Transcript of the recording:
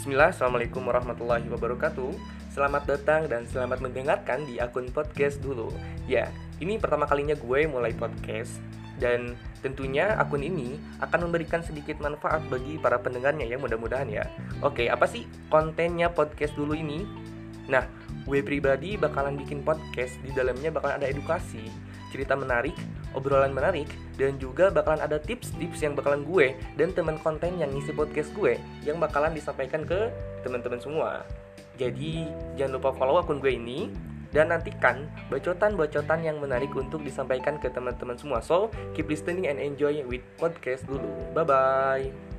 Bismillah, Assalamualaikum warahmatullahi wabarakatuh. Selamat datang dan selamat mendengarkan di akun podcast dulu. Ya, ini pertama kalinya gue mulai podcast Dan tentunya akun ini akan memberikan sedikit manfaat bagi para pendengarnya ya mudah-mudahan ya. Oke, apa sih kontennya podcast dulu ini? Nah, gue pribadi bakalan bikin podcast Di dalamnya bakalan ada edukasi, cerita menarik, obrolan menarik dan juga bakalan ada tips-tips yang bakalan gue dan teman konten yang ngisi podcast gue yang bakalan disampaikan ke teman-teman semua. Jadi jangan lupa follow akun gue ini dan nantikan bacotan-bacotan yang menarik untuk disampaikan ke teman-teman semua. So, keep listening and enjoy with podcast dulu. Bye bye.